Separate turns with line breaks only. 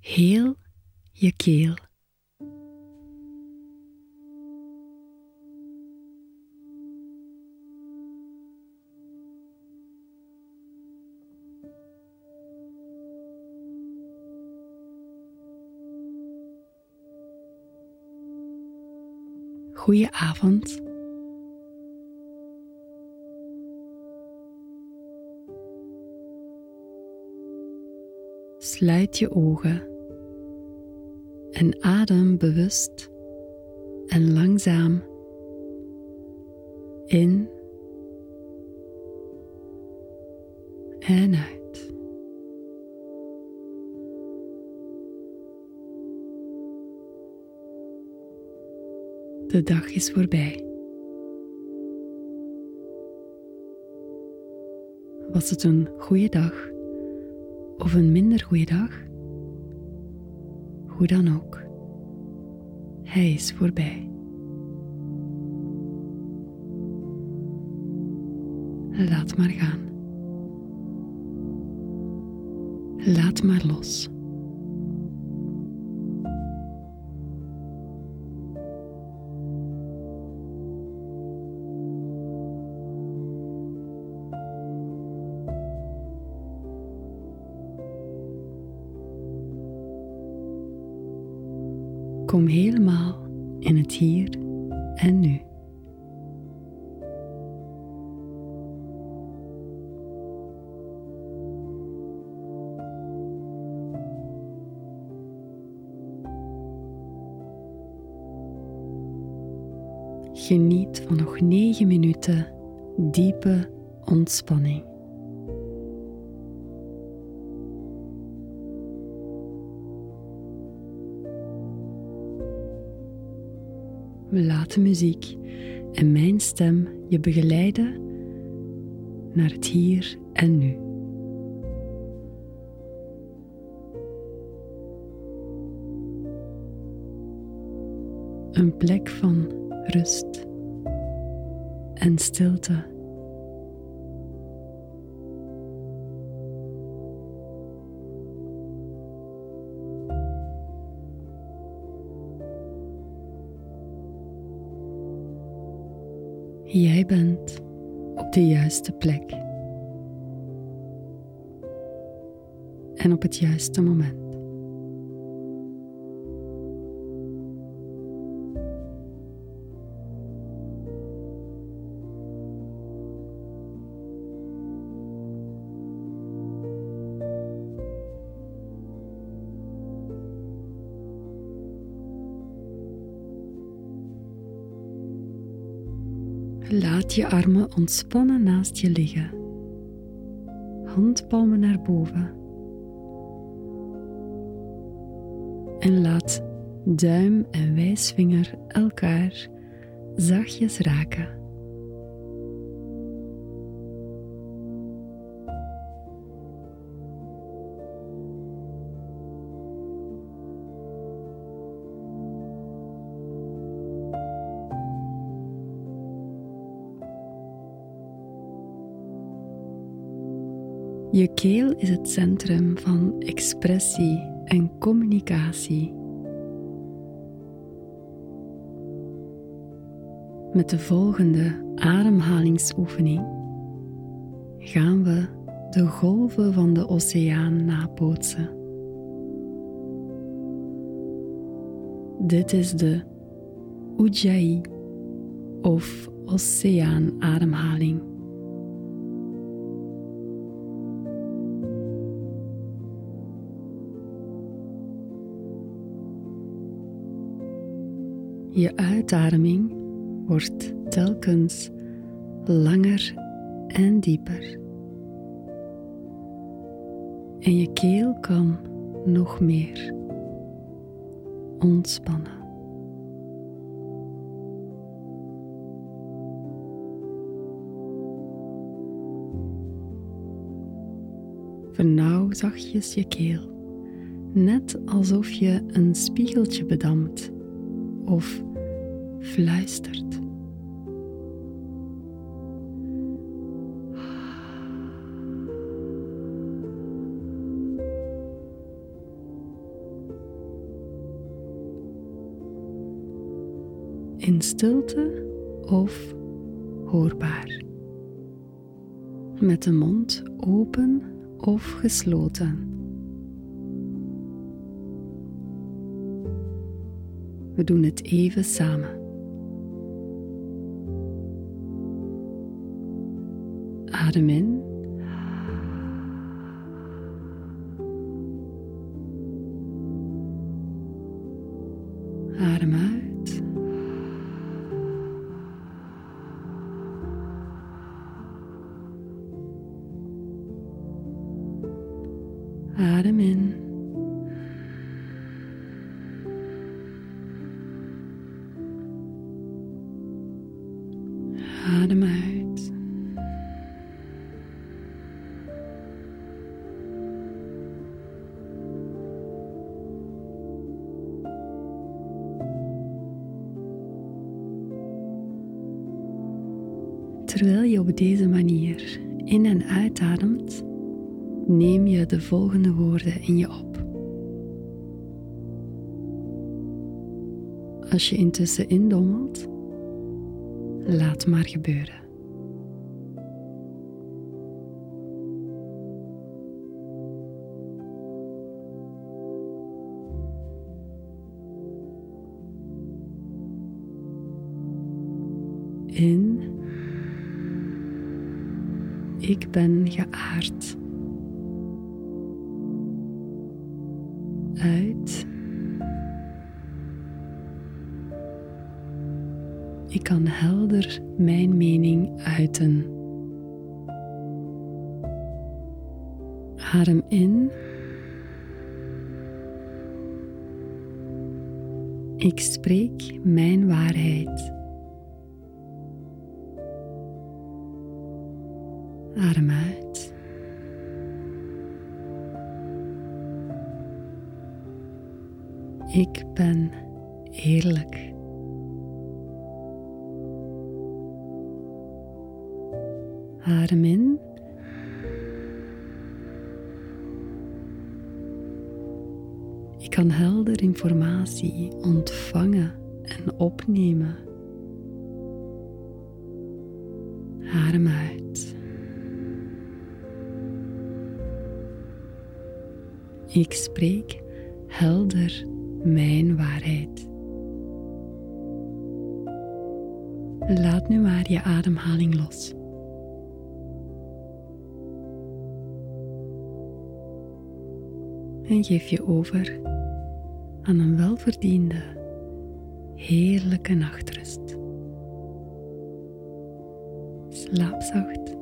heel je keel. Goeie avond. Sluit je ogen en adem bewust en langzaam in en uit. De dag is voorbij. Was het een goede dag of een minder goede dag? Hoe dan ook, hij is voorbij. Laat maar gaan. Laat maar los. Kom helemaal in het hier en nu. Geniet van nog negen minuten diepe ontspanning. Laat de muziek en mijn stem je begeleiden naar het hier en nu. Een plek van rust en stilte. Jij bent op de juiste plek en op het juiste moment. Laat je armen ontspannen naast je liggen. Handpalmen naar boven. En laat duim en wijsvinger elkaar zachtjes raken. Je keel is het centrum van expressie en communicatie. Met de volgende ademhalingsoefening gaan we de golven van de oceaan nabootsen. Dit is de Ujjayi of oceaanademhaling. Je uitademing wordt telkens langer en dieper. En je keel kan nog meer ontspannen. Vernauw zachtjes je keel, net alsof je een spiegeltje bedampt of fluistert. In stilte of hoorbaar. Met de mond open of gesloten. We doen het even samen. Adem in. Adem uit. In. Adem uit. Terwijl je op deze manier in en uitademt, neem je de volgende woorden in je op. Als je intussen indommelt, laat maar gebeuren. Ik ben geaard. Uit. Ik kan helder mijn mening uiten. Adem in. Ik spreek mijn waarheid. Adem uit. Ik ben eerlijk. Adem in. Ik kan helder informatie ontvangen en opnemen. Adem uit. Ik spreek helder mijn waarheid. Laat nu maar je ademhaling los. En geef je over aan een welverdiende, heerlijke nachtrust. Slaap zacht.